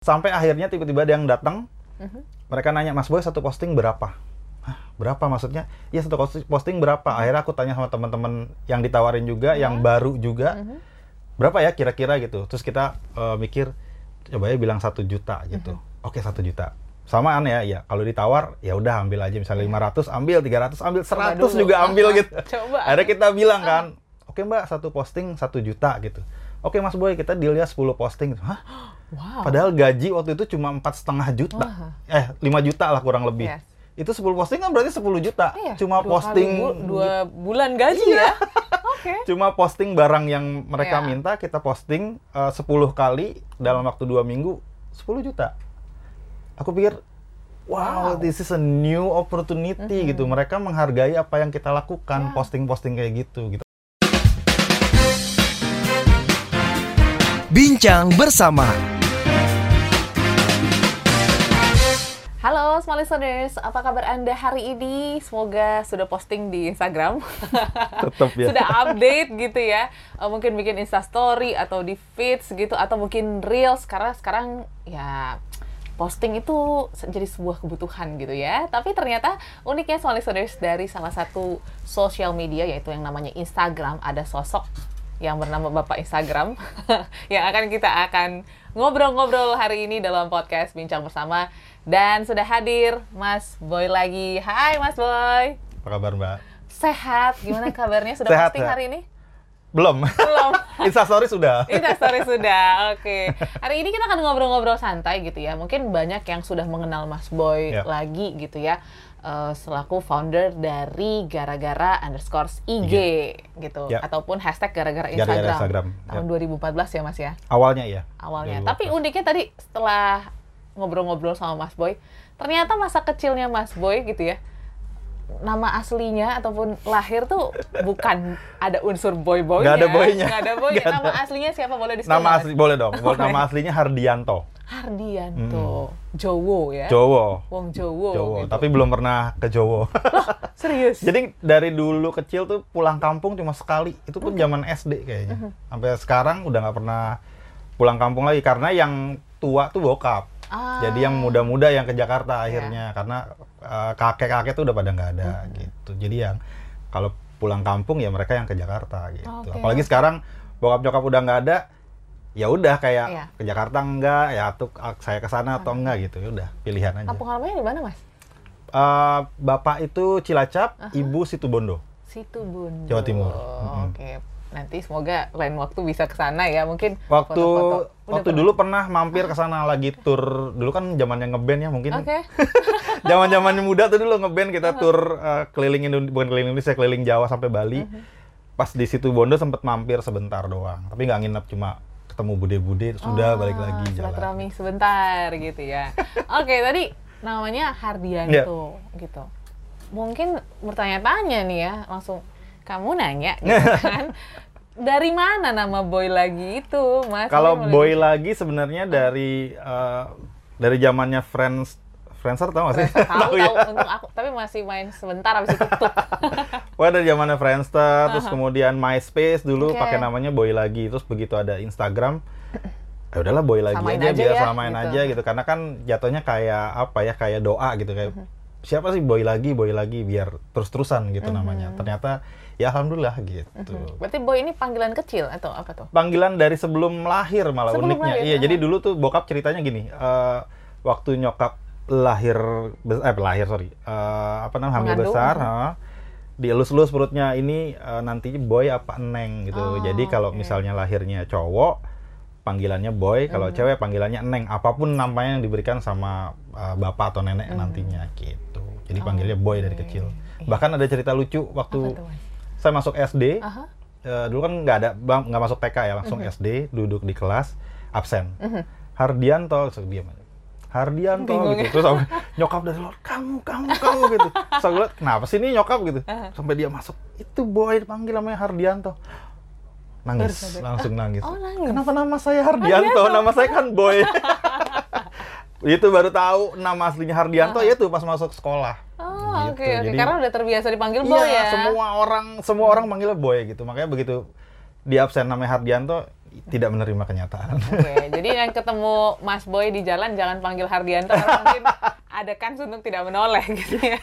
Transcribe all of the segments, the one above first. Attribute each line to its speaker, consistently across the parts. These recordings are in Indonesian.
Speaker 1: Sampai akhirnya tiba-tiba ada yang datang,
Speaker 2: Mhm.
Speaker 1: mereka nanya, Mas Boy satu posting berapa? Hah, berapa maksudnya? Iya satu posti- posting berapa? Akhirnya aku tanya sama teman-teman yang ditawarin juga, yang baru juga,
Speaker 2: Mhm.
Speaker 1: berapa ya kira-kira gitu. Terus kita eh, mikir, coba ya bilang satu juta gitu. Oke satu juta. Samaan ya, ya kalau ditawar ya udah ambil aja misalnya 500 ambil, 300 ambil, 100
Speaker 2: dulu.
Speaker 1: juga ambil gitu.
Speaker 2: Coba.
Speaker 1: Akhirnya kita bilang kan, oke mbak satu posting satu juta gitu. Oke mas Boy kita dealnya 10 posting. Hah?
Speaker 2: Wow.
Speaker 1: Padahal gaji waktu itu cuma empat setengah juta,
Speaker 2: Wah.
Speaker 1: eh 5 juta lah kurang lebih.
Speaker 2: Yes.
Speaker 1: Itu 10 posting kan berarti 10 juta.
Speaker 2: Iya,
Speaker 1: Cuma
Speaker 2: dua
Speaker 1: posting,
Speaker 2: bu- dua bulan gaji
Speaker 1: Iya.
Speaker 2: ya. Oke.
Speaker 1: cuma posting barang yang mereka
Speaker 2: Iya.
Speaker 1: minta kita posting eh, 10 kali dalam waktu dua minggu 10 juta. Aku pikir, wow,
Speaker 2: Wow.
Speaker 1: this is a new opportunity gitu. Mereka menghargai apa yang kita lakukan,
Speaker 2: Ya.
Speaker 1: posting-posting kayak gitu gitu.
Speaker 3: Bincang bersama
Speaker 2: Small Listeners, apa kabar Anda hari ini? Semoga sudah posting di Instagram.
Speaker 1: Tetap ya.
Speaker 2: sudah update gitu ya. Eh, mungkin bikin Insta story atau di feeds gitu atau mungkin reels karena sekarang ya posting itu jadi sebuah kebutuhan gitu ya. Tapi ternyata uniknya Small Listeners dari salah satu social media yaitu yang namanya Instagram ada sosok yang bernama Bapak Instagram yang akan kita akan ngobrol-ngobrol hari ini dalam podcast Bincang Bersama dan sudah hadir Mas Boy lagi. Hai Mas Boy.
Speaker 1: Apa kabar Mbak?
Speaker 2: Sehat. Gimana kabarnya? Sudah
Speaker 1: Sehat,
Speaker 2: posting
Speaker 1: sehat.
Speaker 2: hari ini?
Speaker 1: Belum.
Speaker 2: Belum.
Speaker 1: Instastory sudah.
Speaker 2: Instastory sudah. Oke. Hari ini kita akan ngobrol-ngobrol santai gitu ya. Mungkin banyak yang sudah mengenal Mas Boy
Speaker 1: Ya.
Speaker 2: lagi gitu ya. Eh, selaku founder dari gara-gara underscore IG gitu
Speaker 1: Ya.
Speaker 2: ataupun hashtag gara-gara Instagram,
Speaker 1: Instagram,
Speaker 2: tahun 2014 ya Mas ya
Speaker 1: Awalnya iya.
Speaker 2: awalnya.
Speaker 1: 2014.
Speaker 2: Tapi uniknya tadi setelah ngobrol-ngobrol sama Mas Boy, ternyata masa kecilnya Mas Boy gitu ya, nama aslinya ataupun lahir tuh bukan ada unsur boy-boynya.
Speaker 1: Nggak ada boynya.
Speaker 2: Nggak ada boy.
Speaker 1: Ada.
Speaker 2: Nama aslinya siapa boleh disebut?
Speaker 1: Nama asli boleh dong.
Speaker 2: Boleh.
Speaker 1: Nama aslinya Hardianto.
Speaker 2: Hardianto. Jowo ya.
Speaker 1: Jowo.
Speaker 2: Wong Jowo.
Speaker 1: Jowo,
Speaker 2: gitu.
Speaker 1: tapi belum pernah ke Jowo.
Speaker 2: serius.
Speaker 1: Jadi dari dulu kecil tuh pulang kampung cuma sekali. Itu pun zaman SD kayaknya.
Speaker 2: Mhm.
Speaker 1: Sampai sekarang udah nggak pernah pulang kampung lagi karena yang tua tuh bokap.
Speaker 2: Ah.
Speaker 1: Jadi yang muda-muda yang ke Jakarta
Speaker 2: Iya.
Speaker 1: akhirnya karena eh, kakek-kakek tuh udah pada nggak ada
Speaker 2: Mhm.
Speaker 1: gitu. Jadi yang kalau pulang kampung ya mereka yang ke Jakarta gitu.
Speaker 2: Oke,
Speaker 1: Apalagi sekarang bokap nyokap udah nggak ada, ya udah kayak
Speaker 2: Iya.
Speaker 1: ke Jakarta enggak, ya tuh saya ke sana atau enggak gitu. Ya udah pilihan aja.
Speaker 2: Kampung halamannya di mana, Mas?
Speaker 1: Eh, bapak itu Cilacap,
Speaker 2: Aha.
Speaker 1: ibu Situbondo.
Speaker 2: Situ Bondo.
Speaker 1: Jawa Timur. Mhm.
Speaker 2: Oke. Nanti semoga lain waktu bisa ke sana ya. Mungkin
Speaker 1: Waktu
Speaker 2: foto-foto. Udah
Speaker 1: waktu
Speaker 2: pernah?
Speaker 1: dulu pernah mampir ke sana lagi tur. Dulu kan zamannya ngeband ya mungkin.
Speaker 2: Oke.
Speaker 1: Zaman-zaman muda tuh dulu ngeband kita tur eh, keliling Indonesia, bukan keliling Indonesia, keliling Jawa sampai Bali. Pas di situ Bondo sempet mampir sebentar doang. Tapi nggak nginep cuma ketemu bude-bude sudah
Speaker 2: Oh,
Speaker 1: balik lagi jalan.
Speaker 2: silaturahmi sebentar gitu ya. Oke, tadi namanya Hardianto
Speaker 1: Iya.
Speaker 2: gitu. Mungkin bertanya-tanya nih ya, langsung kamu nanya gitu kan. Dari mana nama boy lagi itu, Mas?
Speaker 1: Kalau boy
Speaker 2: boleh-
Speaker 1: lagi sebenarnya dari eh, dari zamannya Friends Friendster tau gak sih?
Speaker 2: tahu
Speaker 1: ya?
Speaker 2: tahu untuk aku, tapi masih main sebentar habis itu tutup.
Speaker 1: Pokoknya dari zamannya Friendster, terus
Speaker 2: Aha.
Speaker 1: kemudian MySpace dulu
Speaker 2: Oke.
Speaker 1: pakai namanya Boy lagi, terus begitu ada Instagram, ya udahlah Boy lagi
Speaker 2: Samain
Speaker 1: aja,
Speaker 2: aja
Speaker 1: biar
Speaker 2: ya,
Speaker 1: samain
Speaker 2: gitu.
Speaker 1: aja gitu, karena kan jatuhnya kayak apa ya, kayak doa gitu kayak siapa sih Boy lagi, Boy lagi, biar terus-terusan gitu namanya. Ternyata ya alhamdulillah gitu.
Speaker 2: Berarti boy ini panggilan kecil atau apa tuh?
Speaker 1: Panggilan dari sebelum lahir malah
Speaker 2: Sebelum
Speaker 1: uniknya.
Speaker 2: lahir,
Speaker 1: iya,
Speaker 2: aha.
Speaker 1: jadi dulu tuh bokap ceritanya gini, eh, waktu nyokap lahir, eh lahir sorry, Eh, apa namanya hamil
Speaker 2: Mengandung,
Speaker 1: besar,
Speaker 2: mhm.
Speaker 1: ha, dielus-elus perutnya ini eh, nanti boy apa neng gitu.
Speaker 2: Oh,
Speaker 1: jadi kalau
Speaker 2: oke.
Speaker 1: misalnya lahirnya cowok, panggilannya boy, kalau
Speaker 2: Mhm.
Speaker 1: cewek panggilannya neng. Apa pun namanya yang diberikan sama eh, bapak atau nenek
Speaker 2: Mhm.
Speaker 1: nantinya gitu. Jadi panggilnya boy dari
Speaker 2: Oke.
Speaker 1: kecil.
Speaker 2: Iya.
Speaker 1: Bahkan ada cerita lucu
Speaker 2: Apa
Speaker 1: waktu? Saya masuk SD,
Speaker 2: Aha.
Speaker 1: Eh, dulu kan nggak ada bang nggak masuk TK ya langsung
Speaker 2: Mhm.
Speaker 1: SD duduk di kelas absen
Speaker 2: Mhm.
Speaker 1: Hardianto terus diam aja Hardianto
Speaker 2: Bingung
Speaker 1: gitu
Speaker 2: ya.
Speaker 1: terus sampai nyokap dari luar kamu kamu kamu gitu terus aku lihat kenapa sih ini nyokap gitu
Speaker 2: Aha.
Speaker 1: sampai dia masuk itu boy dipanggil namanya Hardianto nangis
Speaker 2: sadar.
Speaker 1: langsung nangis
Speaker 2: Oh, nangis.
Speaker 1: kenapa nama saya Hardianto,
Speaker 2: Hardianto.
Speaker 1: nama saya kan boy itu baru tahu nama aslinya Hardianto
Speaker 2: Aha.
Speaker 1: ya itu pas masuk sekolah
Speaker 2: Oh,
Speaker 1: Gitu.
Speaker 2: oke oke.
Speaker 1: Jadi-
Speaker 2: Karena udah terbiasa dipanggil boy
Speaker 1: iya,
Speaker 2: ya.
Speaker 1: semua orang semua orang manggilnya boy gitu. Makanya begitu di absen namanya Hardianto, tidak menerima kenyataan.
Speaker 2: Oke, jadi yang ketemu Mas Boy di jalan jangan panggil Hardianto karena mungkin ada kans untuk tidak menoleh gitu ya.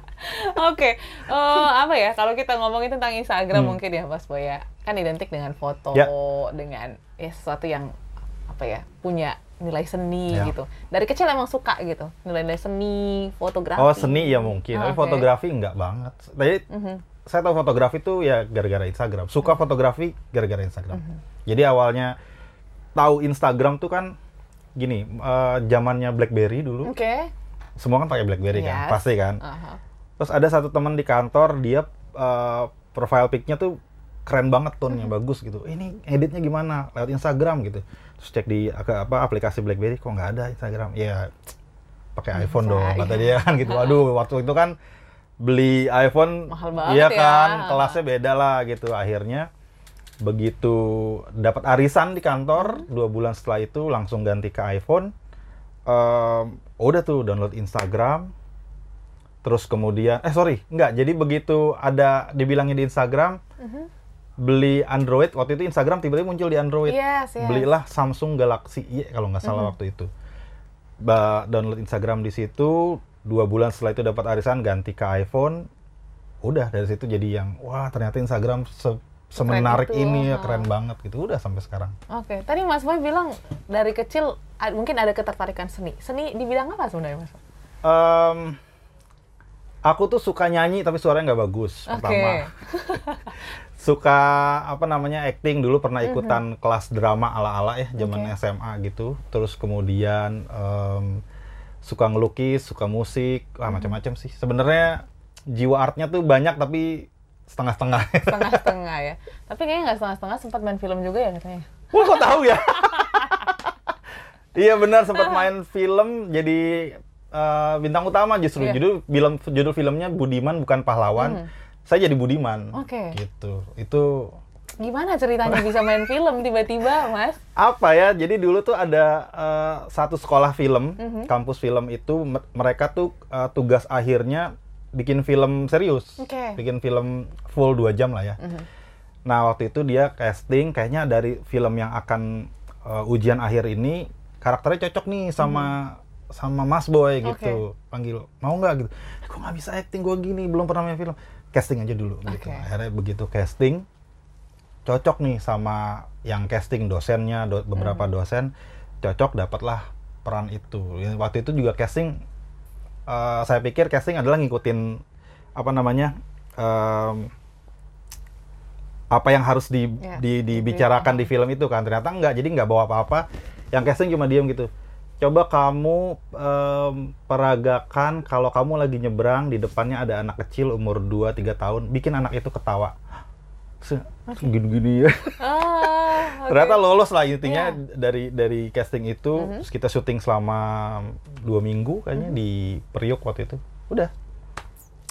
Speaker 2: Oke, eh, apa ya kalau kita ngomongin tentang Instagram
Speaker 1: Hmm.
Speaker 2: mungkin ya Mas Boy ya, kan identik dengan foto,
Speaker 1: Ya.
Speaker 2: dengan ya sesuatu yang apa ya punya nilai seni
Speaker 1: Ya.
Speaker 2: gitu. Dari kecil emang suka gitu nilai-nilai seni, fotografi.
Speaker 1: Oh seni ya mungkin, tapi
Speaker 2: Oke.
Speaker 1: fotografi enggak banget. Jadi
Speaker 2: Mhm.
Speaker 1: saya tahu fotografi tuh ya gara-gara Instagram. Suka fotografi gara-gara Instagram. Jadi awalnya tahu Instagram tuh kan gini, eh, zamannya BlackBerry dulu.
Speaker 2: Oke.
Speaker 1: Semua kan pakai BlackBerry kan,
Speaker 2: Yes.
Speaker 1: pasti kan.
Speaker 2: Aha.
Speaker 1: Terus ada satu teman di kantor, dia eh, profile pic-nya tuh keren banget tone-nya bagus gitu. Ini editnya gimana? Lewat Instagram gitu. Terus cek di ke- apa aplikasi BlackBerry kok nggak ada Instagram. Ya pakai iPhone dong kata
Speaker 2: iya.
Speaker 1: dia kan gitu. Waduh, waktu itu kan beli iPhone
Speaker 2: Mahal banget
Speaker 1: iya
Speaker 2: ya.
Speaker 1: kan, kelasnya beda lah gitu. Akhirnya begitu dapat arisan di kantor, dua bulan setelah itu langsung ganti ke iPhone. Em, udah tuh download Instagram, terus kemudian eh sorry nggak jadi begitu ada dibilangin di Instagram
Speaker 2: Mhm.
Speaker 1: Beli Android waktu itu Instagram tiba-tiba muncul di Android
Speaker 2: Yes, yes.
Speaker 1: belilah Samsung Galaxy Y kalau nggak salah waktu itu ba download Instagram di situ dua bulan setelah itu dapat arisan ganti ke iPhone udah dari situ jadi yang wah ternyata Instagram se semenarik
Speaker 2: itu,
Speaker 1: ini ya keren banget gitu udah sampai sekarang
Speaker 2: Oke, tadi Mas Boy bilang dari kecil mungkin ada ketertarikan seni. Seni di bidang apa sebenarnya Mas?
Speaker 1: Em, aku tuh suka nyanyi tapi suaranya nggak bagus
Speaker 2: Oke.
Speaker 1: pertama suka apa namanya acting. Dulu pernah
Speaker 2: Mhm.
Speaker 1: ikutan kelas drama ala-ala ya zaman SMA gitu. Terus kemudian em, suka ngelukis suka musik wah macam-macam sih. Sebenarnya jiwa artnya tuh banyak tapi setengah-setengah.
Speaker 2: Setengah-setengah ya. Tapi kayaknya nggak setengah-setengah sempat main film juga ya katanya.
Speaker 1: Wah kok tahu ya? Iya benar sempat main film jadi eh, bintang utama justru.
Speaker 2: Iya.
Speaker 1: judul film judul filmnya Budiman bukan pahlawan saya jadi Budiman.
Speaker 2: Oke.
Speaker 1: gitu itu
Speaker 2: Gimana ceritanya bisa main film tiba-tiba, Mas?
Speaker 1: apa ya jadi dulu tuh ada eh, satu sekolah film
Speaker 2: Mhm.
Speaker 1: kampus film itu me- mereka tuh eh, tugas akhirnya bikin film serius
Speaker 2: Oke.
Speaker 1: bikin film full dua jam lah ya
Speaker 2: Mhm.
Speaker 1: nah waktu itu dia casting kayaknya dari film yang akan eh, ujian akhir ini karakternya cocok nih sama sama Mas Boy gitu panggil mau nggak gitu eh, kok nggak bisa acting gue gini belum pernah main film casting aja dulu gitu.
Speaker 2: Oke.
Speaker 1: akhirnya begitu casting cocok nih sama yang casting dosennya do- beberapa dosen cocok dapatlah peran itu. Ya, waktu itu juga casting eh, saya pikir casting adalah ngikutin apa namanya em, apa yang harus di,
Speaker 2: Ya,
Speaker 1: di- dibicarakan di film itu kan. Ternyata enggak jadi nggak bawa apa-apa. Yang casting cuma diem gitu coba kamu em, peragakan kalau kamu lagi nyebrang di depannya ada anak kecil umur 2-3 tahun bikin anak itu ketawa Se- gini-gini ya
Speaker 2: Ah, oke.
Speaker 1: ternyata lolos lah intinya.
Speaker 2: Mhm.
Speaker 1: dari dari casting itu terus kita syuting selama dua minggu kayaknya
Speaker 2: Mhm.
Speaker 1: di Priok waktu itu udah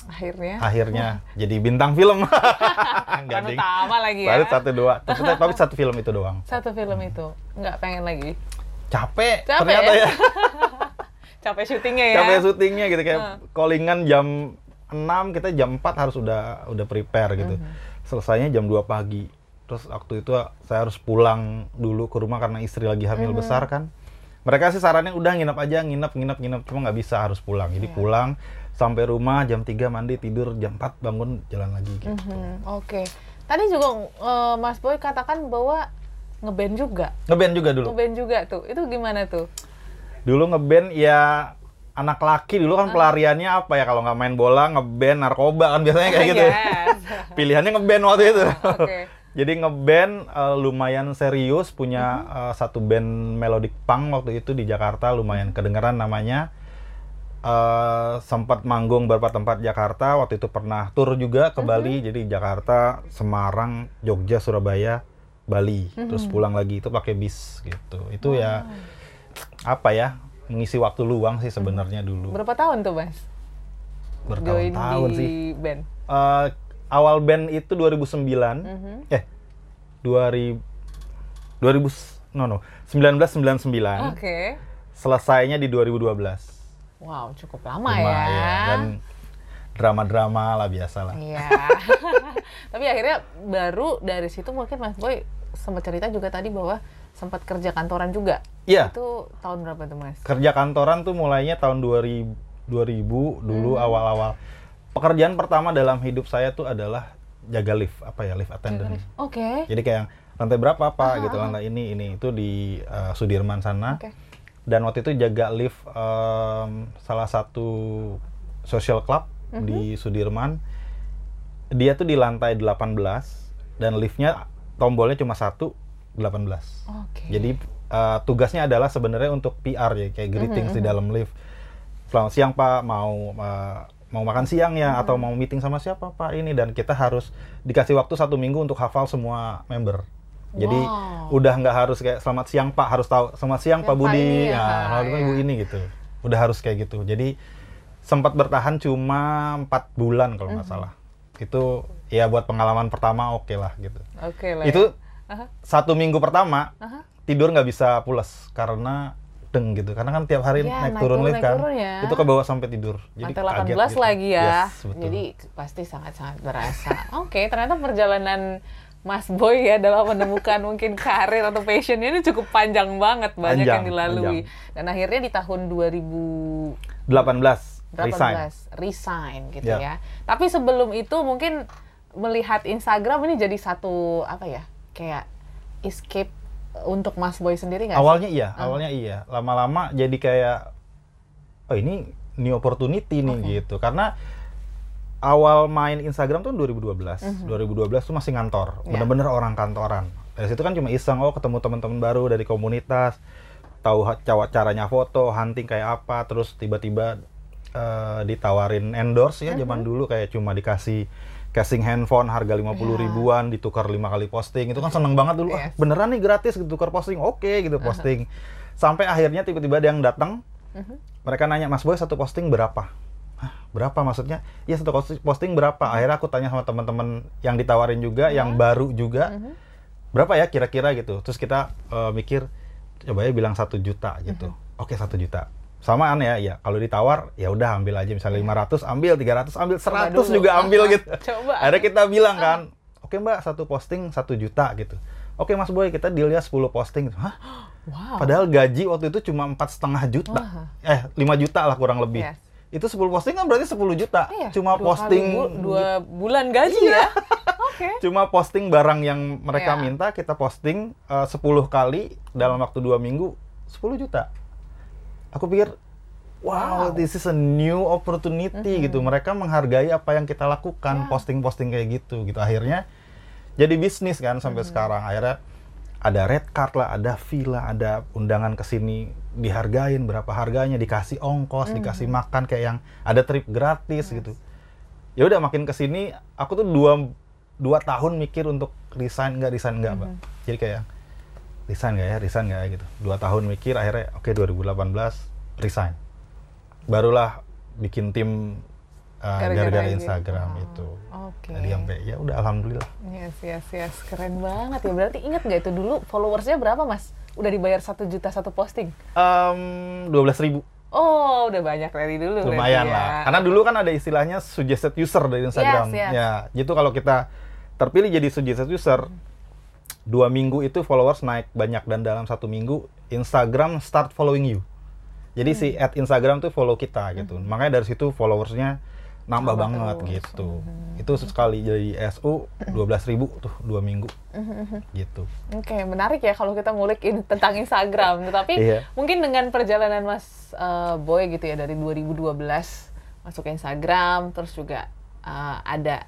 Speaker 2: akhirnya
Speaker 1: akhirnya jadi bintang film Enggak, ding.
Speaker 2: utama lagi ya.
Speaker 1: baru satu dua tapi, tapi satu film itu doang
Speaker 2: Satu film itu nggak pengen lagi.
Speaker 1: Capek,
Speaker 2: Capek
Speaker 1: ternyata
Speaker 2: ya?
Speaker 1: ya,
Speaker 2: Capek syutingnya ya.
Speaker 1: capek syutingnya gitu kayak
Speaker 2: Heeh.
Speaker 1: callingan jam 6 kita jam 4 harus udah udah prepare gitu
Speaker 2: Mhm.
Speaker 1: selesainya jam 2 pagi terus waktu itu saya harus pulang dulu ke rumah karena istri lagi hamil
Speaker 2: Mhm.
Speaker 1: besar kan mereka sih sarannya udah nginep aja nginep nginep nginep cuma nggak bisa harus pulang jadi
Speaker 2: Iya.
Speaker 1: pulang sampai rumah jam 3 mandi tidur jam 4 bangun jalan lagi gitu
Speaker 2: Mhm, Oke. Tadi juga eh, Mas Boy katakan bahwa ngeband juga.
Speaker 1: ngeband juga dulu
Speaker 2: Ngeband juga tuh. Itu gimana tuh?
Speaker 1: dulu ngeband ya anak laki dulu kan pelariannya apa ya kalau nggak main bola ngeband narkoba kan biasanya kayak gitu
Speaker 2: Yes.
Speaker 1: pilihannya ngeband waktu itu
Speaker 2: Oke.
Speaker 1: jadi ngeband eh, lumayan serius punya eh, satu band melodic punk waktu itu di Jakarta lumayan kedengeran namanya Eh, sempat manggung beberapa tempat Jakarta waktu itu pernah tur juga ke Bali jadi Jakarta Semarang Jogja Surabaya Bali terus pulang lagi itu pakai bis gitu itu ya apa ya mengisi waktu luang sih sebenarnya dulu
Speaker 2: Berapa tahun tuh, Mas?
Speaker 1: Bertahun-tahun sih
Speaker 2: band.
Speaker 1: Eh, awal band itu 2009
Speaker 2: Mhm.
Speaker 1: eh 2000 2000 no no 1999
Speaker 2: Oke.
Speaker 1: selesainya di 2012
Speaker 2: Wow, cukup lama
Speaker 1: Lumayan.
Speaker 2: ya.
Speaker 1: dan drama-drama lah biasa lah
Speaker 2: Iya. Tapi akhirnya baru dari situ mungkin Mas Boy sempat cerita juga tadi bahwa sempat kerja kantoran juga.
Speaker 1: Iya.
Speaker 2: Itu tahun berapa tuh mas?
Speaker 1: kerja kantoran tuh mulainya tahun 2000 2000 dulu
Speaker 2: Hmm.
Speaker 1: awal-awal. Pekerjaan pertama dalam hidup saya tuh adalah jaga lift, apa ya, lift attendant.
Speaker 2: Oke.
Speaker 1: Jadi kayak lantai berapa Pak
Speaker 2: Aha,
Speaker 1: gitu,
Speaker 2: aha.
Speaker 1: lantai ini ini itu di eh, Sudirman sana.
Speaker 2: Oke.
Speaker 1: Dan waktu itu jaga lift em, salah satu social club
Speaker 2: Mhm.
Speaker 1: di Sudirman. Dia tuh di lantai 18 dan liftnya tombolnya cuma satu 18.
Speaker 2: Oke.
Speaker 1: Jadi uh, tugasnya adalah sebenarnya untuk PR ya kayak greetings
Speaker 2: Mhm,
Speaker 1: di dalam lift. Selamat siang Pak, mau uh, mau makan siang ya atau mau meeting sama siapa Pak ini dan kita harus dikasih waktu satu minggu untuk hafal semua member. Jadi
Speaker 2: Wow.
Speaker 1: udah nggak harus kayak selamat siang Pak harus tahu selamat siang
Speaker 2: Ya,
Speaker 1: Pak Budi,
Speaker 2: ya,
Speaker 1: ya, selamat
Speaker 2: ya.
Speaker 1: Ibu ini gitu. Udah harus kayak gitu. Jadi sempat bertahan cuma empat bulan kalau nggak salah. Itu ya buat pengalaman pertama oke lah gitu.
Speaker 2: Oke lah. ya.
Speaker 1: Itu
Speaker 2: Aha.
Speaker 1: satu minggu pertama
Speaker 2: Aha.
Speaker 1: tidur nggak bisa pules karena deng gitu karena kan tiap hari
Speaker 2: Iya,
Speaker 1: naik
Speaker 2: naik
Speaker 1: turun lift kan
Speaker 2: turun ya.
Speaker 1: itu ke bawah sampai tidur
Speaker 2: Lantai
Speaker 1: kaget
Speaker 2: 18
Speaker 1: gitu.
Speaker 2: lagi ya.
Speaker 1: Yes, betul.
Speaker 2: Jadi pasti sangat-sangat berasa. Oke, ternyata perjalanan Mas Boy ya dalam menemukan mungkin karir atau passionnya ini cukup panjang banget, banyak
Speaker 1: Panjang,
Speaker 2: yang dilalui.
Speaker 1: panjang.
Speaker 2: Dan akhirnya di tahun 2018
Speaker 1: 18 resign
Speaker 2: resign gitu
Speaker 1: Ya.
Speaker 2: ya. Tapi sebelum itu mungkin melihat Instagram ini jadi satu apa ya? Kayak escape untuk Mas Boy sendiri nggak sih?
Speaker 1: awalnya iya
Speaker 2: Ah.
Speaker 1: awalnya iya lama-lama jadi kayak oh ini new opportunity nih
Speaker 2: Oke.
Speaker 1: gitu karena awal main Instagram tuh 2012
Speaker 2: Mhm.
Speaker 1: 2012 tuh masih ngantor
Speaker 2: Ya.
Speaker 1: bener-bener orang kantoran dari situ kan cuma iseng oh ketemu teman-teman baru dari komunitas tahu caranya foto hunting kayak apa terus tiba-tiba eh, ditawarin endorse ya zaman
Speaker 2: Mhm.
Speaker 1: dulu kayak cuma dikasih casing handphone harga 50
Speaker 2: Ya.
Speaker 1: ribuan ditukar lima kali posting. Itu kan seneng banget dulu ah
Speaker 2: Yes.
Speaker 1: beneran nih gratis gitu tukar posting. Oke gitu posting. Sampai akhirnya tiba-tiba ada yang datang
Speaker 2: Mhm.
Speaker 1: mereka nanya Mas Boy satu posting berapa? Hah, berapa maksudnya? Ya satu posti- posting berapa? Akhirnya aku tanya sama teman-teman yang ditawarin juga yang baru juga
Speaker 2: Mhm.
Speaker 1: berapa ya kira-kira? Gitu. Terus kita eh, mikir coba ya bilang satu juta gitu. Oke satu juta samaan ya ya kalau ditawar ya udah ambil aja misalnya 500 ambil 300 ambil 100
Speaker 2: dulu.
Speaker 1: juga ambil gitu
Speaker 2: coba.
Speaker 1: akhirnya kita bilang kan oke mbak satu posting satu juta gitu oke mas boy kita deal ya 10 posting hah
Speaker 2: Wow.
Speaker 1: padahal gaji waktu itu cuma empat setengah juta
Speaker 2: Wah.
Speaker 1: eh 5 juta lah kurang lebih
Speaker 2: Yes.
Speaker 1: itu 10 posting kan berarti 10 juta
Speaker 2: Iya,
Speaker 1: cuma
Speaker 2: dua
Speaker 1: posting
Speaker 2: bu- dua bulan gaji
Speaker 1: Iya.
Speaker 2: ya. Oke.
Speaker 1: cuma posting barang yang mereka
Speaker 2: Iya.
Speaker 1: minta kita posting eh, 10 kali dalam waktu dua minggu 10 juta aku pikir wow,
Speaker 2: Wow.
Speaker 1: this is a new opportunity
Speaker 2: Mhm.
Speaker 1: gitu. Mereka menghargai apa yang kita lakukan posting-posting kayak gitu gitu. Akhirnya jadi bisnis kan sampai sekarang. Akhirnya ada red card lah ada lah ada undangan ke sini. Dihargain berapa harganya dikasih ongkos
Speaker 2: Mhm.
Speaker 1: dikasih makan kayak yang ada trip gratis gitu. Ya udah makin ke sini aku tuh dua dua tahun mikir untuk resign nggak resign nggak mbak. Jadi kayak resign nggak ya resign nggak ya gitu dua tahun mikir akhirnya oke 2018 resign barulah bikin tim uh,
Speaker 2: Gara-gara gitu.
Speaker 1: Instagram
Speaker 2: Oh,
Speaker 1: itu
Speaker 2: Oke.
Speaker 1: jadi sampai ya udah alhamdulillah
Speaker 2: Yes, yes, yes. Keren banget ya. Berarti ingat nggak itu dulu followersnya berapa, Mas? Udah dibayar satu juta satu posting?
Speaker 1: dua belas ribu
Speaker 2: Oh, udah banyak dari dulu.
Speaker 1: lumayan
Speaker 2: ya.
Speaker 1: lah karena dulu kan ada istilahnya suggested user dari Instagram
Speaker 2: Yes, yes.
Speaker 1: ya gitu kalau kita terpilih jadi suggested user dua minggu itu followers naik banyak dan dalam satu minggu Instagram start following you. Jadi si
Speaker 2: Hmm.
Speaker 1: at Instagram tuh follow kita gitu. Makanya dari situ followersnya nambah
Speaker 2: Nambah
Speaker 1: banget
Speaker 2: terus.
Speaker 1: gitu. Itu sekali jadi SU 12.000 ribu tuh dua minggu. Gitu.
Speaker 2: Oke, menarik ya kalau kita ngulik in- tentang Instagram. Tetapi
Speaker 1: Iya.
Speaker 2: mungkin dengan perjalanan Mas eh, Boy gitu ya dari 2012 masuk ke Instagram, terus juga eh, ada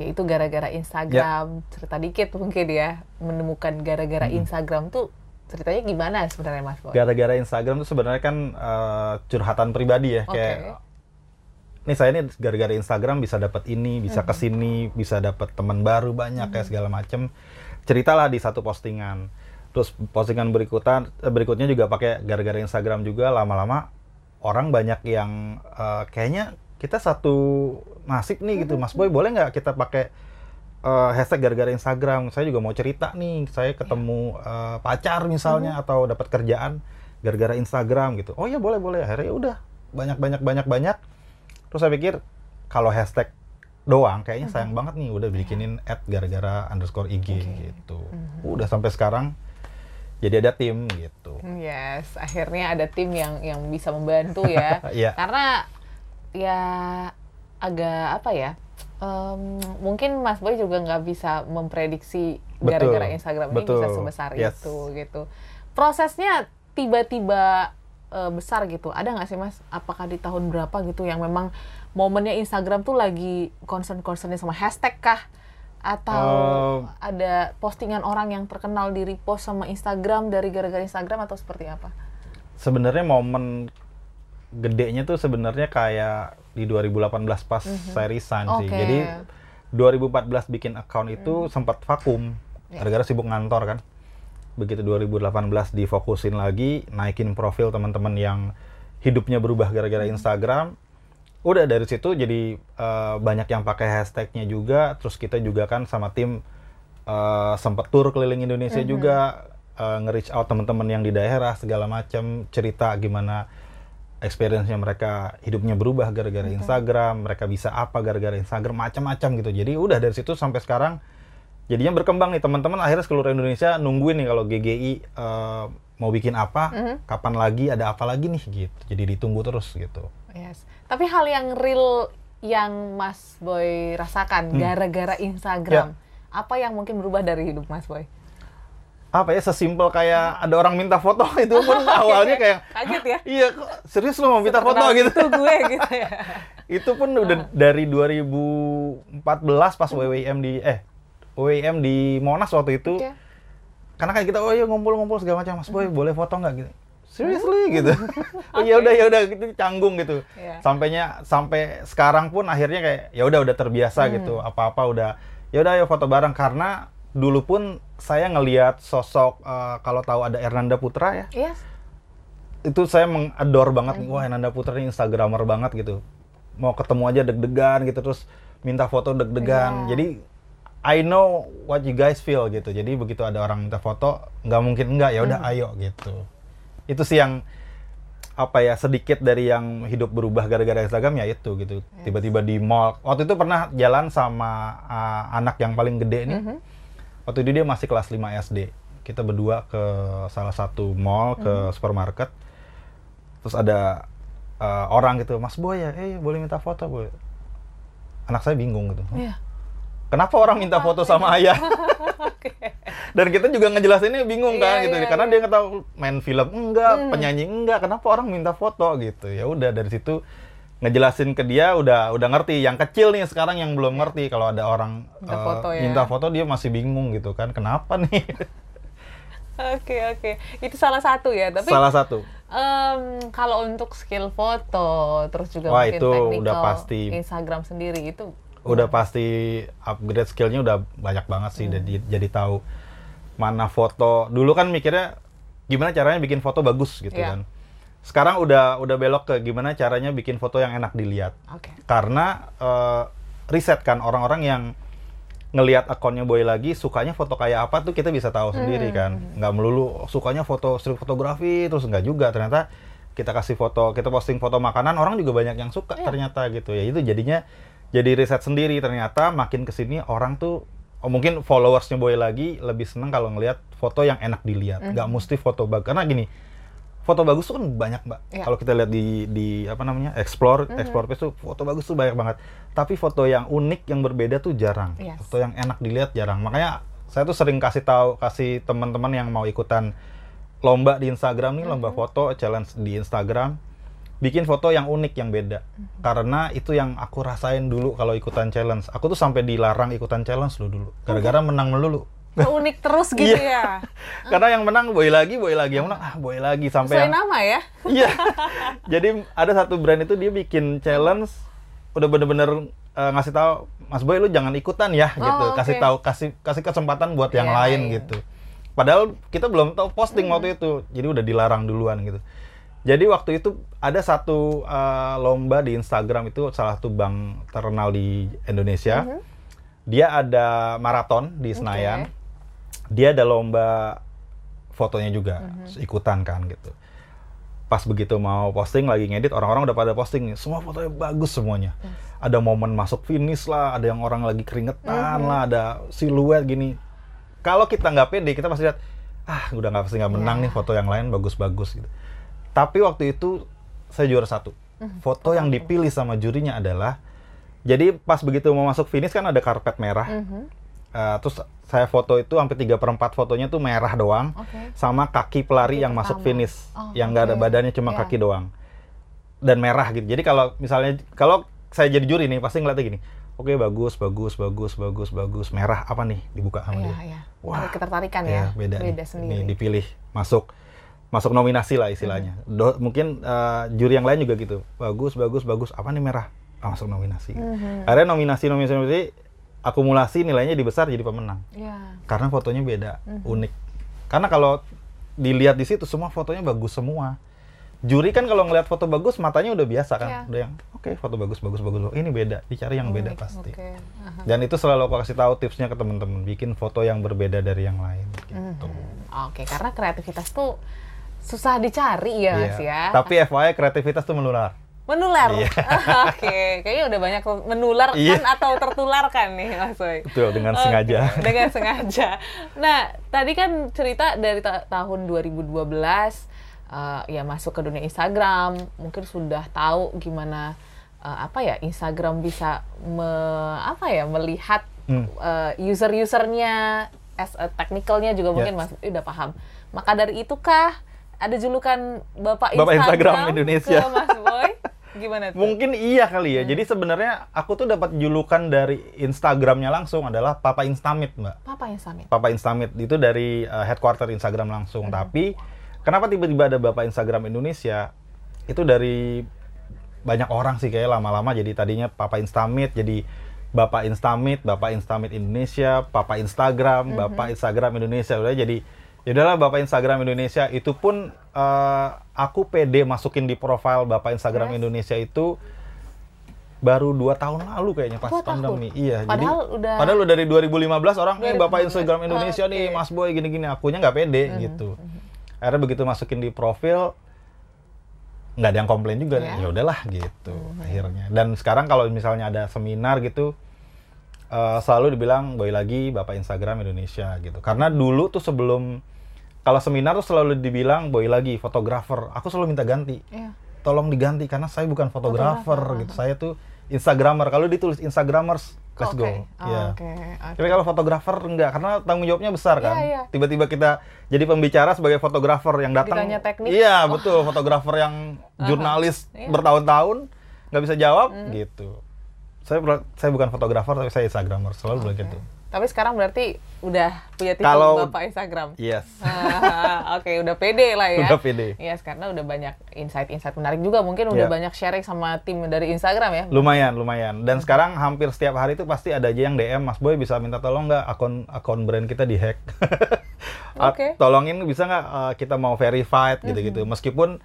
Speaker 2: yaitu gara-gara Instagram. Cerita dikit mungkin ya menemukan gara-gara Instagram tuh ceritanya gimana sebenarnya Mas Boy?
Speaker 1: gara-gara Instagram tuh sebenarnya kan eh, curhatan pribadi ya
Speaker 2: Oke.
Speaker 1: kayak nih saya ini gara-gara Instagram bisa dapat ini bisa ke sini bisa dapat teman baru banyak kayak segala macem. Ceritalah di satu postingan. Terus postingan berikutan eh, berikutnya juga pakai gara-gara Instagram juga. Lama-lama orang banyak yang eh, kayaknya kita satu nasib nih gitu. Mas Boy boleh nggak kita pakai eh, hashtag gara-gara Instagram? Saya juga mau cerita nih. Saya ketemu eh, pacar misalnya atau dapat kerjaan gara-gara Instagram gitu. Oh ya boleh boleh. Akhirnya ya udah banyak banyak banyak banyak. Terus saya pikir kalau hashtag doang kayaknya sayang banget nih udah bikinin ad gara-gara underscore IG gitu. Udah sampai sekarang jadi ada tim gitu.
Speaker 2: Yes, akhirnya ada tim yang yang bisa membantu ya.
Speaker 1: Iya.
Speaker 2: Karena ya agak apa ya? em, mungkin Mas Boy juga nggak bisa memprediksi gara-gara Instagram ini bisa
Speaker 1: betul.
Speaker 2: sebesar
Speaker 1: Yes.
Speaker 2: itu gitu. Prosesnya tiba-tiba eh, besar gitu. Ada nggak sih Mas? Apakah di tahun berapa gitu yang memang momennya Instagram tuh lagi concern-concernnya sama hashtag kah? Atau
Speaker 1: Eh,
Speaker 2: ada postingan orang yang terkenal di repost sama Instagram dari gara-gara Instagram atau seperti apa?
Speaker 1: sebenarnya momen gedenya tuh sebenarnya kayak di 2018 pas saya resign sih.
Speaker 2: Mhm. Oke.
Speaker 1: Jadi 2014 bikin account itu sempat vakum
Speaker 2: Ya.
Speaker 1: gara-gara sibuk ngantor kan. Begitu 2018 difokusin lagi, naikin profil teman-teman yang hidupnya berubah gara-gara
Speaker 2: Mhm.
Speaker 1: Instagram. Udah dari situ jadi eh, banyak yang pakai hashtagnya juga. Terus kita juga kan sama tim eh, sempat tur keliling Indonesia juga eh, nge-reach out teman-teman yang di daerah segala macam cerita gimana experience-nya mereka hidupnya berubah gara-gara Instagram, mereka bisa apa gara-gara Instagram macam-macam gitu. Jadi udah dari situ sampai sekarang jadinya berkembang nih teman-teman akhirnya seluruh Indonesia nungguin nih kalau GGI eh, mau bikin apa,
Speaker 2: Mhm.
Speaker 1: kapan lagi, ada apa lagi nih gitu. Jadi ditunggu terus gitu.
Speaker 2: Yes. Tapi hal yang real yang Mas Boy rasakan
Speaker 1: Hmm.
Speaker 2: gara-gara
Speaker 1: Ya.
Speaker 2: Instagram, apa yang mungkin berubah dari hidup Mas Boy?
Speaker 1: Apa ya sesimpel kayak ada orang minta foto itu pun awalnya kayak
Speaker 2: Kaget ya?
Speaker 1: iya kok serius lo mau minta foto? gitu.
Speaker 2: Itu gue gitu ya.
Speaker 1: itu pun udah dari 2014 pas WWM di eh WWM di Monas waktu itu.
Speaker 2: Oke.
Speaker 1: karena kan kita oh iya ngumpul-ngumpul segala macam Mas Boy boleh foto nggak? Gitu. Seriously? Gitu. Oh ya udah ya udah gitu canggung gitu.
Speaker 2: Iya.
Speaker 1: sampainya sampai sekarang pun akhirnya kayak ya udah udah terbiasa gitu. Apa-apa udah ya udah ayo foto bareng. Karena dulu pun saya ngelihat sosok eh, kalau tahu ada Ernanda Putra ya.
Speaker 2: Yes.
Speaker 1: itu saya mengador banget nih wah Nanda Putra ini instagramer banget gitu. Mau ketemu aja deg-degan gitu terus minta foto deg-degan.
Speaker 2: Iya.
Speaker 1: jadi I know what you guys feel gitu. Jadi begitu ada orang minta foto nggak mungkin enggak ya udah ayo gitu. Itu sih yang apa ya sedikit dari yang hidup berubah gara-gara Instagram ya itu gitu. Tiba-tiba di mall. Waktu itu pernah jalan sama uh, anak yang paling gede nih.
Speaker 2: Mhm.
Speaker 1: Waktu itu dia masih kelas 5 SD kita berdua ke salah satu mall ke supermarket. Terus ada uh, orang gitu mas boy ya? Eh boleh minta foto boy. Anak saya bingung gitu.
Speaker 2: Iya.
Speaker 1: kenapa orang minta foto sama ayah? Dan kita juga ngejelasinnya bingung kan
Speaker 2: Iya,
Speaker 1: gitu.
Speaker 2: iya,
Speaker 1: karena
Speaker 2: iya.
Speaker 1: dia nggak tahu main film enggak
Speaker 2: Hmm.
Speaker 1: penyanyi enggak kenapa orang minta foto? Gitu. Ya udah dari situ ngejelasin ke dia udah udah ngerti yang kecil nih sekarang yang belum ngerti kalau ada orang
Speaker 2: Minta
Speaker 1: eh,
Speaker 2: foto ya.
Speaker 1: minta foto dia masih bingung gitu kan kenapa nih
Speaker 2: Oke oke, itu salah satu ya. Tapi
Speaker 1: salah satu
Speaker 2: em, kalau untuk skill foto, terus juga
Speaker 1: Wah,
Speaker 2: mungkin
Speaker 1: itu udah pasti.
Speaker 2: Instagram sendiri itu
Speaker 1: udah pasti upgrade skillnya udah banyak banget sih jadi jadi tahu mana foto dulu kan mikirnya gimana caranya bikin foto bagus gitu
Speaker 2: Iya.
Speaker 1: kan sekarang udah udah belok ke gimana caranya bikin foto yang enak dilihat.
Speaker 2: Oke.
Speaker 1: karena eh, riset kan orang-orang yang ngelihat akunnya Boy lagi sukanya foto kayak apa tuh kita bisa tahu sendiri kan. Nggak melulu sukanya foto street fotografi terus nggak juga. Ternyata kita kasih foto kita posting foto makanan orang juga banyak yang suka
Speaker 2: Iya.
Speaker 1: ternyata gitu ya. Itu jadinya jadi riset sendiri. Ternyata makin ke sini orang tuh oh, mungkin followersnya Boy lagi lebih seneng kalau ngelihat foto yang enak dilihat. Nggak mesti foto bagus karena gini foto bagus tuh kan banyak mbak.
Speaker 2: Iya.
Speaker 1: kalau kita lihat di di apa namanya explore explore page tuh foto bagus tuh banyak banget. Tapi foto yang unik yang berbeda tuh jarang.
Speaker 2: Yes.
Speaker 1: foto yang enak dilihat jarang. Makanya saya tuh sering kasih tahu kasih teman-teman yang mau ikutan lomba di Instagram nih lomba foto challenge di Instagram bikin foto yang unik yang beda. Karena itu yang aku rasain dulu kalau ikutan challenge. Aku tuh sampai dilarang ikutan challenge lo dulu. Gara-gara menang melulu
Speaker 2: unik terus gitu
Speaker 1: Iya.
Speaker 2: ya.
Speaker 1: karena yang menang boy lagi boy lagi yang menang ah boy lagi sampai
Speaker 2: Sesuai
Speaker 1: yang
Speaker 2: nama ya.
Speaker 1: Iya. Jadi ada satu brand itu dia bikin challenge udah bener-bener eh, ngasih tahu Mas Boy lu jangan ikutan ya gitu.
Speaker 2: oke.
Speaker 1: Kasih tahu kasih kasih kesempatan buat yang
Speaker 2: Yang
Speaker 1: lain
Speaker 2: lain.
Speaker 1: gitu. Padahal kita belum tahu posting waktu itu. Jadi udah dilarang duluan gitu. Jadi waktu itu ada satu eh, lomba di Instagram itu salah satu bank terkenal di Indonesia. Dia ada maraton di Senayan. Dia ada lomba fotonya juga ikutan kan gitu. Pas begitu mau posting lagi ngedit orang-orang udah pada posting semua fotonya bagus semuanya. Ada momen masuk finish lah ada yang orang lagi keringetan
Speaker 2: Mhm.
Speaker 1: lah ada siluet gini. Kalau kita nggak pede kita pasti lihat ah udah nggak pasti nggak menang
Speaker 2: Ya.
Speaker 1: nih foto yang lain bagus-bagus gitu. Tapi waktu itu saya juara satu.
Speaker 2: Mhm.
Speaker 1: foto yang dipilih sama jurinya adalah jadi pas begitu mau masuk finish kan ada karpet merah.
Speaker 2: Mhm.
Speaker 1: Eh, terus saya foto itu hampir 3 per 4 fotonya tuh merah doang
Speaker 2: Oke.
Speaker 1: sama kaki pelari
Speaker 2: Kaki
Speaker 1: yang masuk
Speaker 2: pertama.
Speaker 1: finish
Speaker 2: Oh,
Speaker 1: yang nggak ada
Speaker 2: oke.
Speaker 1: badannya cuma
Speaker 2: Iya.
Speaker 1: kaki doang dan merah gitu jadi kalau misalnya kalau saya jadi juri nih pasti ngeliatnya gini oke bagus bagus bagus bagus bagus merah apa nih dibuka sama
Speaker 2: Iya,
Speaker 1: dia
Speaker 2: iya.
Speaker 1: Wah.
Speaker 2: Ada ketertarikan
Speaker 1: Ya,
Speaker 2: ya.
Speaker 1: beda, nih.
Speaker 2: sendiri.
Speaker 1: Nih, dipilih masuk masuk nominasi lah istilahnya
Speaker 2: Hmm.
Speaker 1: Do- mungkin eh, juri yang lain juga gitu bagus bagus bagus apa nih merah Ah, masuk nominasi
Speaker 2: Mhm.
Speaker 1: akhirnya nominasi nominasi nominasi akumulasi nilainya dibesar jadi pemenang
Speaker 2: Iya.
Speaker 1: karena fotonya beda,
Speaker 2: Mhm.
Speaker 1: unik. Karena kalau dilihat di situ semua fotonya bagus semua. Juri kan kalau ngelihat foto bagus matanya udah biasa kan,
Speaker 2: Iya.
Speaker 1: udah yang oke foto bagus bagus bagus. Ini beda, dicari yang beda
Speaker 2: Unik,
Speaker 1: pasti.
Speaker 2: Oke. Aha.
Speaker 1: Dan itu selalu aku kasih tahu tipsnya ke temen-temen, bikin foto yang berbeda dari yang lain. Gitu.
Speaker 2: Mhm. Oke, karena kreativitas tuh susah dicari ya, Mas
Speaker 1: Iya.
Speaker 2: ya.
Speaker 1: Tapi FYI kreativitas tuh menular.
Speaker 2: Menular.
Speaker 1: Iya.
Speaker 2: Oke, kayaknya udah banyak menular
Speaker 1: Iya.
Speaker 2: kan atau tertularkan nih, Mas Boy.
Speaker 1: Betul, dengan
Speaker 2: Oke,
Speaker 1: sengaja.
Speaker 2: Dengan sengaja. Nah, tadi kan cerita dari ta- tahun 2012 eh, ya masuk ke dunia Instagram, mungkin sudah tahu gimana eh, apa ya Instagram bisa me, apa ya melihat
Speaker 1: Hmm.
Speaker 2: eh, user-usernya as a technicalnya juga mungkin
Speaker 1: Ya.
Speaker 2: Mas udah paham. Maka dari itukah ada julukan Bapak,
Speaker 1: Bapak Instagram
Speaker 2: Instagram
Speaker 1: Indonesia.
Speaker 2: ke Mas Boy? Gimana tuh?
Speaker 1: Mungkin iya kali
Speaker 2: Hmm.
Speaker 1: ya. Jadi sebenarnya aku tuh dapat julukan dari Instagramnya langsung adalah Papa Instamit, Mbak.
Speaker 2: Papa Instamit.
Speaker 1: Papa Instamit itu dari uh, headquarter Instagram langsung. Tapi kenapa tiba-tiba ada Bapak Instagram Indonesia? Itu dari banyak orang sih kayak lama-lama jadi tadinya Papa Instamit jadi Bapak Instamit, Bapak Instamit Indonesia, Papa Instagram, Bapak Instagram Indonesia udah jadi ya udahlah Bapak Instagram Indonesia itu pun uh, aku pede masukin di profile Bapak Instagram
Speaker 2: Yes.
Speaker 1: Indonesia itu baru dua tahun lalu kayaknya pas
Speaker 2: Dua tahun?
Speaker 1: pandemi. Iya,
Speaker 2: Padahal
Speaker 1: jadi
Speaker 2: udah-
Speaker 1: padahal udah dari 2015 orang nih Bapak
Speaker 2: 2015.
Speaker 1: Instagram Indonesia nih,
Speaker 2: Oke.
Speaker 1: Mas Boy gini-gini. Akunya nggak pede
Speaker 2: Mhm,
Speaker 1: gitu. Akhirnya begitu masukin di profil nggak ada yang komplain juga.
Speaker 2: Iya.
Speaker 1: Ya udahlah gitu akhirnya. Dan sekarang kalau misalnya ada seminar gitu eh, selalu dibilang Boy lagi Bapak Instagram Indonesia gitu. Karena dulu tuh sebelum kalau seminar tuh selalu dibilang Boy lagi fotografer. Aku selalu minta ganti
Speaker 2: Iya.
Speaker 1: tolong diganti karena saya bukan fotografer gitu. Saya tuh Instagramer. Kalau ditulis Instagramers, let's go.
Speaker 2: Oh,
Speaker 1: Ya.
Speaker 2: Oke. oke.
Speaker 1: Tapi kalau fotografer enggak, karena tanggung jawabnya besar kan.
Speaker 2: Iya, iya.
Speaker 1: Tiba-tiba kita jadi pembicara sebagai fotografer yang datang. Iya, betul. Fotografer yang jurnalis
Speaker 2: Iya.
Speaker 1: bertahun-tahun nggak bisa jawab
Speaker 2: Hmm.
Speaker 1: gitu. Saya saya bukan fotografer tapi saya Instagramer. Selalu bilang
Speaker 2: Oke.
Speaker 1: gitu.
Speaker 2: Tapi sekarang berarti udah punya titel
Speaker 1: Kalau-
Speaker 2: Bapak Instagram.
Speaker 1: Yes.
Speaker 2: Ah, Oke, udah pede lah ya.
Speaker 1: Udah pede.
Speaker 2: Iya, karena udah banyak insight-insight menarik juga. Mungkin udah
Speaker 1: Iya.
Speaker 2: banyak sharing sama tim dari Instagram ya.
Speaker 1: Lumayan, lumayan. Dan sekarang hampir setiap hari itu pasti ada aja yang DM, Mas Boy bisa minta tolong nggak akun akun brand kita dihack.
Speaker 2: Oke.
Speaker 1: Tolongin bisa nggak uh, kita mau verified gitu-gitu. Meskipun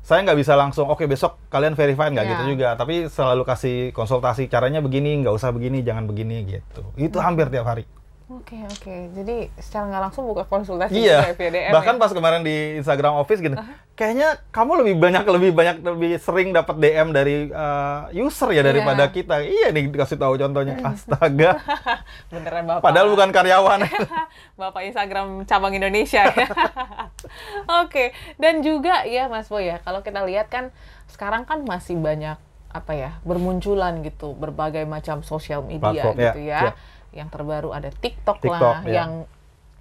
Speaker 1: saya nggak bisa langsung, oke besok kalian verified nggak
Speaker 2: Iya.
Speaker 1: gitu juga. Tapi selalu kasih konsultasi caranya begini, nggak usah begini, jangan begini gitu. Itu hampir tiap hari.
Speaker 2: Oke, oke. Jadi secara nggak langsung buka konsultasi
Speaker 1: Iya.
Speaker 2: juga ya
Speaker 1: Bahkan
Speaker 2: ya?
Speaker 1: pas kemarin di Instagram Office gitu, kayaknya kamu lebih banyak lebih banyak lebih sering dapat DM dari uh, user ya daripada
Speaker 2: Iya.
Speaker 1: kita. Iya nih dikasih tahu contohnya. Astaga.
Speaker 2: Beneran Bapak.
Speaker 1: Padahal bukan karyawan.
Speaker 2: Bapak Instagram cabang Indonesia ya. Oke, dan juga ya Mas Boy ya, kalau kita lihat kan sekarang kan masih banyak apa ya bermunculan gitu berbagai macam sosial media
Speaker 1: Platform, ya,
Speaker 2: gitu ya.
Speaker 1: ya.
Speaker 2: Yang terbaru ada TikTok,
Speaker 1: TikTok,
Speaker 2: lah,
Speaker 1: ya.
Speaker 2: yang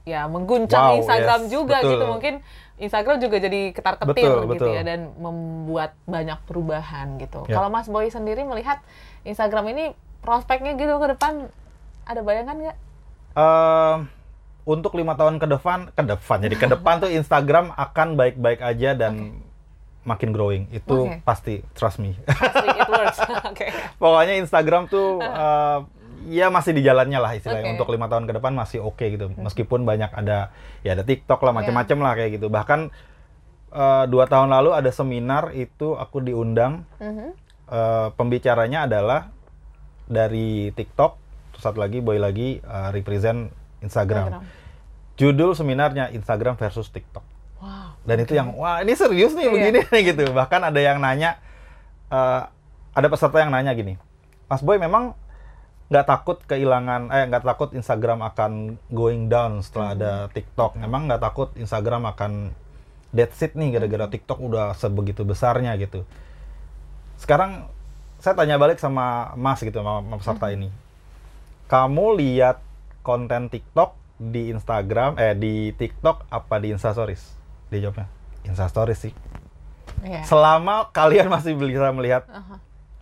Speaker 2: ya mengguncang
Speaker 1: Wow,
Speaker 2: Instagram
Speaker 1: yes,
Speaker 2: juga
Speaker 1: betul.
Speaker 2: gitu. Mungkin Instagram juga jadi ketar-ketir
Speaker 1: Betul,
Speaker 2: gitu
Speaker 1: betul.
Speaker 2: ya dan membuat banyak perubahan gitu.
Speaker 1: Ya.
Speaker 2: Kalau Mas Boy sendiri melihat Instagram ini prospeknya gitu ke depan ada bayangan nggak?
Speaker 1: Ehm, untuk lima tahun ke depan, ke depan jadi ke depan tuh Instagram akan baik-baik aja dan makin growing. Itu
Speaker 2: Oke.
Speaker 1: pasti, trust me.
Speaker 2: Pasti it works. Oke.
Speaker 1: Pokoknya Instagram tuh eh, ya masih di jalannya lah istilahnya.
Speaker 2: Oke.
Speaker 1: Untuk lima tahun ke depan masih oke gitu. Meskipun banyak ada ya ada TikTok lah macam-macam lah kayak gitu. Bahkan eh, dua tahun lalu ada seminar itu aku diundang.
Speaker 2: Mhm.
Speaker 1: Eh, pembicaranya adalah dari TikTok. Terus satu lagi boy lagi eh, represent Instagram.
Speaker 2: Instagram.
Speaker 1: Judul seminarnya Instagram versus TikTok.
Speaker 2: Wow.
Speaker 1: Dan itu yang wah ini serius nih
Speaker 2: Iya.
Speaker 1: begini nih gitu. Bahkan ada yang nanya eh, ada peserta yang nanya gini. Mas Boy memang nggak takut kehilangan eh nggak takut Instagram akan going down setelah ada TikTok. Memang nggak takut Instagram akan dead seat nih gara-gara TikTok udah sebegitu besarnya gitu. Sekarang saya tanya balik sama Mas gitu sama, sama peserta ini. Kamu lihat konten TikTok di Instagram eh di TikTok apa di Instastories? Dia jawabnya Instastories sih.
Speaker 2: Iya.
Speaker 1: Selama kalian masih bisa melihat
Speaker 2: Aha.
Speaker 1: uh,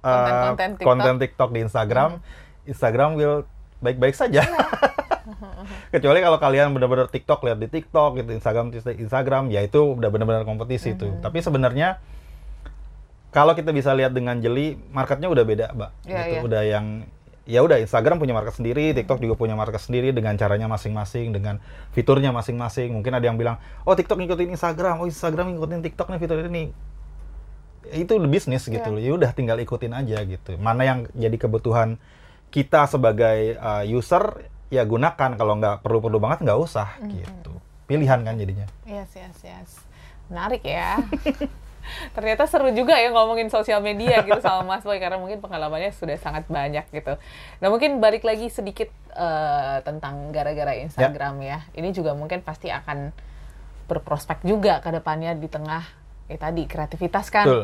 Speaker 2: Konten-konten TikTok.
Speaker 1: konten TikTok di Instagram, Instagram will baik-baik saja. Kecuali kalau kalian benar-benar TikTok lihat di TikTok gitu, Instagram Instagram, ya itu udah benar-benar kompetisi itu. Tapi sebenarnya kalau kita bisa lihat dengan jeli, marketnya udah beda, Mbak.
Speaker 2: Iya,
Speaker 1: gitu.
Speaker 2: iya.
Speaker 1: Udah yang ya udah Instagram punya market sendiri, TikTok juga punya market sendiri dengan caranya masing-masing, dengan fiturnya masing-masing. Mungkin ada yang bilang, "Oh, TikTok ngikutin Instagram, oh Instagram ngikutin TikTok nih fitur ini." Itu bisnis gitu
Speaker 2: Iya.
Speaker 1: loh. Ya udah tinggal ikutin aja gitu. Mana yang jadi kebutuhan kita sebagai uh, user ya gunakan kalau nggak perlu-perlu banget nggak usah gitu. Pilihan kan jadinya.
Speaker 2: Yes, yes, yes. Menarik ya. Ternyata seru juga ya ngomongin sosial media gitu sama Mas Boy karena mungkin pengalamannya sudah sangat banyak gitu. Nah mungkin balik lagi sedikit eh, tentang gara-gara Instagram ya. Ini juga mungkin pasti akan berprospek juga ke depannya di tengah ya tadi kreativitas kan
Speaker 1: Betul.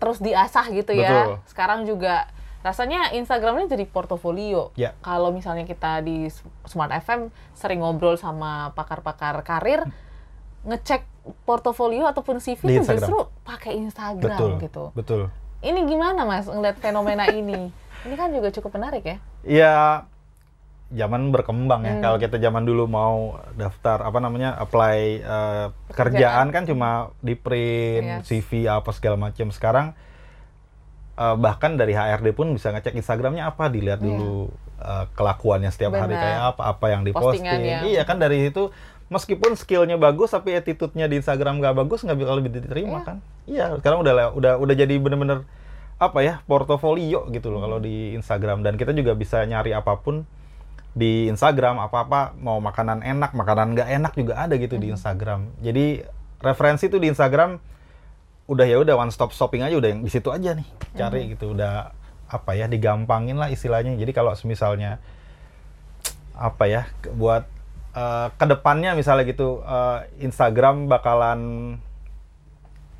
Speaker 2: terus diasah gitu ya.
Speaker 1: Betul.
Speaker 2: Sekarang juga rasanya Instagramnya jadi portofolio.
Speaker 1: Ya.
Speaker 2: Kalau misalnya kita di Smart FM sering ngobrol sama pakar-pakar karir, ngecek portofolio ataupun CV itu
Speaker 1: Instagram.
Speaker 2: justru pakai Instagram
Speaker 1: Betul.
Speaker 2: gitu.
Speaker 1: Betul.
Speaker 2: Ini gimana Mas ngeliat fenomena ini? Ini kan juga cukup menarik ya.
Speaker 1: Ya zaman berkembang ya.
Speaker 2: Hmm.
Speaker 1: Kalau kita zaman dulu mau daftar apa namanya apply eh, kerjaan kan cuma di print,
Speaker 2: Yes.
Speaker 1: CV apa segala macam. Sekarang eh, bahkan dari HRD pun bisa ngecek Instagramnya apa, dilihat
Speaker 2: Iya.
Speaker 1: dulu eh, kelakuannya setiap hari
Speaker 2: Benar.
Speaker 1: kayak apa, apa yang diposting. Iya kan dari itu meskipun skillnya bagus tapi attitude-nya di Instagram nggak bagus nggak bakal lebih diterima
Speaker 2: Iya.
Speaker 1: kan? Iya, sekarang udah udah udah jadi bener-bener apa ya portofolio gitu loh kalau di Instagram dan kita juga bisa nyari apa pun di Instagram apa-apa mau makanan enak makanan nggak enak juga ada gitu di Instagram jadi referensi tuh di Instagram udah ya udah one stop shopping aja udah yang di situ aja nih. Cari gitu udah apa ya digampangin lah istilahnya. Jadi kalau misalnya apa ya buat eh, ke depannya misalnya gitu eh, Instagram bakalan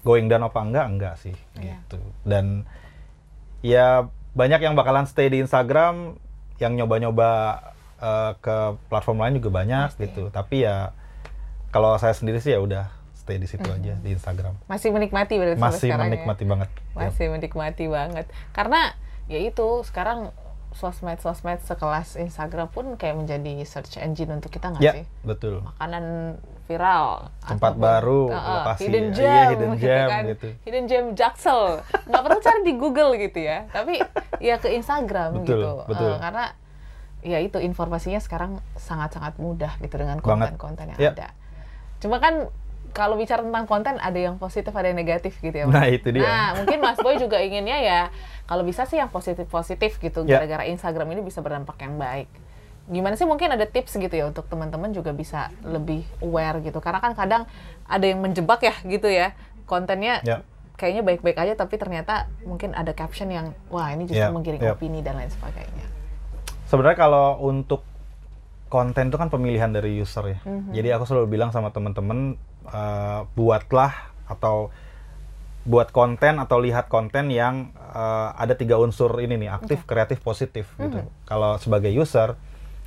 Speaker 1: going down apa enggak? Enggak sih
Speaker 2: Iya.
Speaker 1: gitu. Dan ya banyak yang bakalan stay di Instagram yang nyoba-nyoba eh, ke platform lain juga banyak
Speaker 2: Pasti.
Speaker 1: gitu. Tapi ya kalau saya sendiri sih ya udah stay di situ aja di Instagram
Speaker 2: Masih menikmati berarti
Speaker 1: masih
Speaker 2: sekarang ya?
Speaker 1: menikmati banget Ya.
Speaker 2: Masih menikmati banget. Karena ya itu sekarang sosmed-sosmed sekelas Instagram pun kayak menjadi search engine untuk kita nggak
Speaker 1: ya
Speaker 2: sih?
Speaker 1: betul
Speaker 2: Makanan viral.
Speaker 1: Tempat
Speaker 2: ataupun-
Speaker 1: baru,
Speaker 2: Heeh,
Speaker 1: lokasi,
Speaker 2: hidden
Speaker 1: iya,
Speaker 2: gem,
Speaker 1: hidden
Speaker 2: gitu
Speaker 1: gem,
Speaker 2: kan.
Speaker 1: gitu.
Speaker 2: Hidden gem Jaksel. Nggak perlu cari di Google gitu ya. Tapi ya ke Instagram
Speaker 1: Betul,
Speaker 2: gitu.
Speaker 1: betul.
Speaker 2: Eh, karena ya itu informasinya sekarang sangat-sangat mudah gitu dengan
Speaker 1: Banget.
Speaker 2: konten-konten yang
Speaker 1: Ya.
Speaker 2: ada. Cuma kan kalau bicara tentang konten ada yang positif ada yang negatif gitu ya. Mas.
Speaker 1: Nah, itu dia.
Speaker 2: Nah, mungkin Mas Boy juga inginnya ya kalau bisa sih yang positif-positif gitu
Speaker 1: Ya.
Speaker 2: gara-gara Instagram ini bisa berdampak yang baik. Gimana sih mungkin ada tips gitu ya untuk teman-teman juga bisa lebih aware gitu. Karena kan kadang ada yang menjebak ya gitu ya. Kontennya
Speaker 1: Ya.
Speaker 2: kayaknya baik-baik aja tapi ternyata mungkin ada caption yang wah ini justru
Speaker 1: Ya,
Speaker 2: menggiring
Speaker 1: ya.
Speaker 2: opini dan lain sebagainya.
Speaker 1: sebenarnya kalau untuk konten itu kan pemilihan dari user ya.
Speaker 2: Mhm.
Speaker 1: Jadi aku selalu bilang sama temen-temen eh, buatlah atau buat konten atau lihat konten yang eh, ada tiga unsur ini nih aktif, kreatif, positif gitu.
Speaker 2: Mhm.
Speaker 1: Kalau sebagai user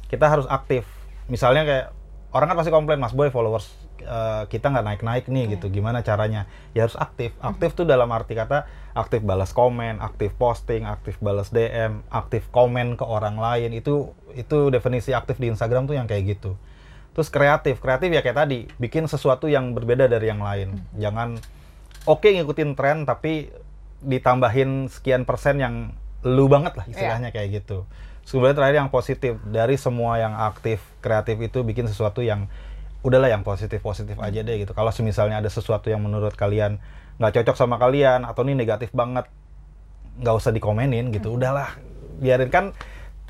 Speaker 1: kita harus aktif. Misalnya kayak orang kan pasti komplain Mas Boy followers eh, kita nggak naik-naik nih
Speaker 2: Iya.
Speaker 1: gitu. Gimana caranya? Ya harus aktif. Aktif tuh dalam arti kata aktif balas komen, aktif posting, aktif balas DM, aktif komen ke orang lain. Itu itu definisi aktif di Instagram tuh yang kayak gitu. Terus kreatif, kreatif ya kayak tadi, bikin sesuatu yang berbeda dari yang lain. Jangan oke ngikutin tren tapi ditambahin sekian persen yang lu banget lah istilahnya kayak gitu. Sebenarnya terakhir yang positif dari semua yang aktif kreatif itu bikin sesuatu yang udahlah yang positif positif aja deh gitu. Kalau misalnya ada sesuatu yang menurut kalian nggak cocok sama kalian atau ini negatif banget, nggak usah dikomenin gitu. Udahlah biarin kan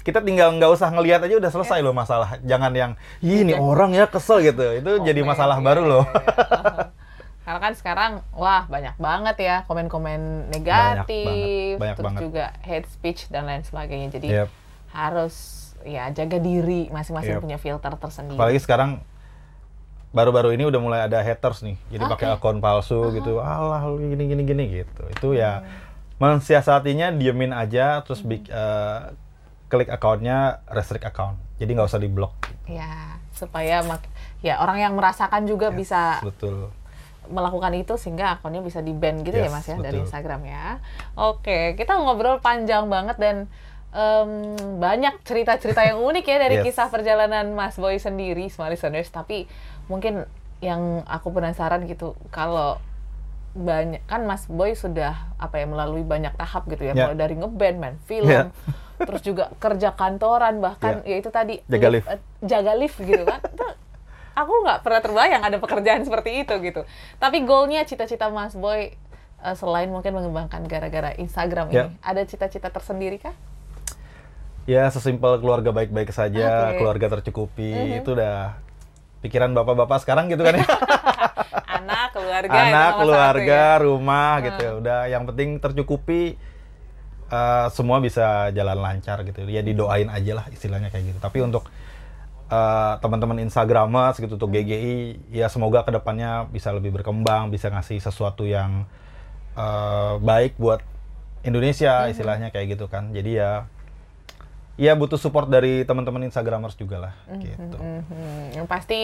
Speaker 1: kita tinggal nggak usah ngelihat aja udah selesai loh masalah. Jangan yang Ih, ini
Speaker 2: Iya.
Speaker 1: orang ya kesel gitu. Itu jadi
Speaker 2: Komen,
Speaker 1: masalah
Speaker 2: iya,
Speaker 1: baru
Speaker 2: iya,
Speaker 1: loh.
Speaker 2: iya. Karena kan sekarang wah banyak banget ya komen-komen negatif,
Speaker 1: banget, banyak
Speaker 2: terus
Speaker 1: banget.
Speaker 2: juga hate speech dan lain sebagainya. Jadi
Speaker 1: Yep.
Speaker 2: harus ya jaga diri masing-masing
Speaker 1: Yep.
Speaker 2: punya filter tersendiri.
Speaker 1: Apalagi sekarang baru-baru ini udah mulai ada haters nih. Jadi
Speaker 2: Oke.
Speaker 1: pakai akun palsu gitu. Alah lu gini gini gini gitu. Itu ya
Speaker 2: Hmm.
Speaker 1: mensiasatinya diemin aja terus bik- eh, klik akunnya restrict account. Jadi nggak usah diblok.
Speaker 2: Ya, supaya mak- ya orang yang merasakan juga bisa
Speaker 1: Betul.
Speaker 2: melakukan itu sehingga akunnya bisa di ban gitu ya
Speaker 1: Yes,
Speaker 2: mas ya dari
Speaker 1: betul.
Speaker 2: Instagram ya. Oke, kita ngobrol panjang banget dan em, banyak cerita-cerita yang unik ya dari
Speaker 1: Yes.
Speaker 2: kisah perjalanan Mas Boy sendiri, smart listeners. Tapi mungkin yang aku penasaran gitu, kalau banyak kan Mas Boy sudah apa ya melalui banyak tahap gitu ya,
Speaker 1: Ya.
Speaker 2: mulai dari ngeband, main film,
Speaker 1: Ya.
Speaker 2: Terus juga kerja kantoran bahkan ya itu tadi
Speaker 1: Jaga lift.
Speaker 2: eh, jaga lift gitu kan. Itu aku nggak pernah terbayang ada pekerjaan seperti itu gitu. Tapi goalnya cita-cita Mas Boy eh, selain mungkin mengembangkan gara-gara Instagram
Speaker 1: Ya.
Speaker 2: ini, ada cita-cita tersendiri kah?
Speaker 1: Ya sesimpel keluarga baik-baik saja,
Speaker 2: Oke.
Speaker 1: keluarga tercukupi
Speaker 2: Mhm.
Speaker 1: itu udah pikiran bapak-bapak sekarang gitu kan ya.
Speaker 2: Anak, keluarga,
Speaker 1: Anak,
Speaker 2: satu
Speaker 1: keluarga,
Speaker 2: ya.
Speaker 1: rumah
Speaker 2: Hmm.
Speaker 1: gitu ya. Udah yang penting tercukupi eh, semua bisa jalan lancar gitu. Ya didoain aja lah istilahnya kayak gitu. Tapi untuk eh, teman-teman Instagramers gitu untuk GGI ya semoga ke depannya bisa lebih berkembang, bisa ngasih sesuatu yang eh, baik buat Indonesia istilahnya kayak gitu kan. Jadi ya ya butuh support dari teman-teman Instagramers juga lah gitu.
Speaker 2: Mhm. Yang pasti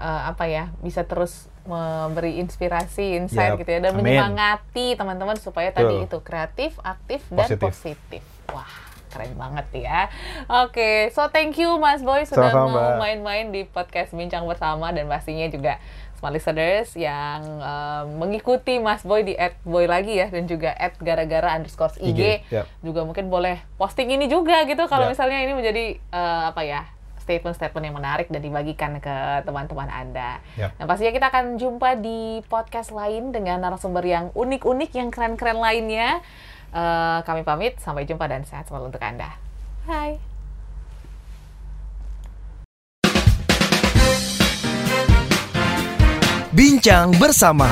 Speaker 2: eh, apa ya bisa terus memberi inspirasi, insight
Speaker 1: Yap.
Speaker 2: gitu ya dan
Speaker 1: Amin.
Speaker 2: menyemangati teman-teman supaya tadi itu kreatif, aktif dan
Speaker 1: Positif.
Speaker 2: Wah, keren banget ya. Oke, so thank you Mas Boy sudah
Speaker 1: Sama-sama,
Speaker 2: mau main-main di podcast Bincang Bersama dan pastinya juga smart listeners yang eh, mengikuti Mas Boy di @boy lagi ya dan juga @gara-gara underscore IG,
Speaker 1: IG, yap.
Speaker 2: juga mungkin boleh posting ini juga gitu kalau
Speaker 1: Yap.
Speaker 2: misalnya ini menjadi eh, apa ya statement-statement yang menarik dan dibagikan ke teman-teman Anda.
Speaker 1: Yap.
Speaker 2: Nah, pastinya kita akan jumpa di podcast lain dengan narasumber yang unik-unik, yang keren-keren lainnya. Eh, kami pamit, sampai jumpa dan sehat selalu untuk Anda. Bye.
Speaker 3: Bincang bersama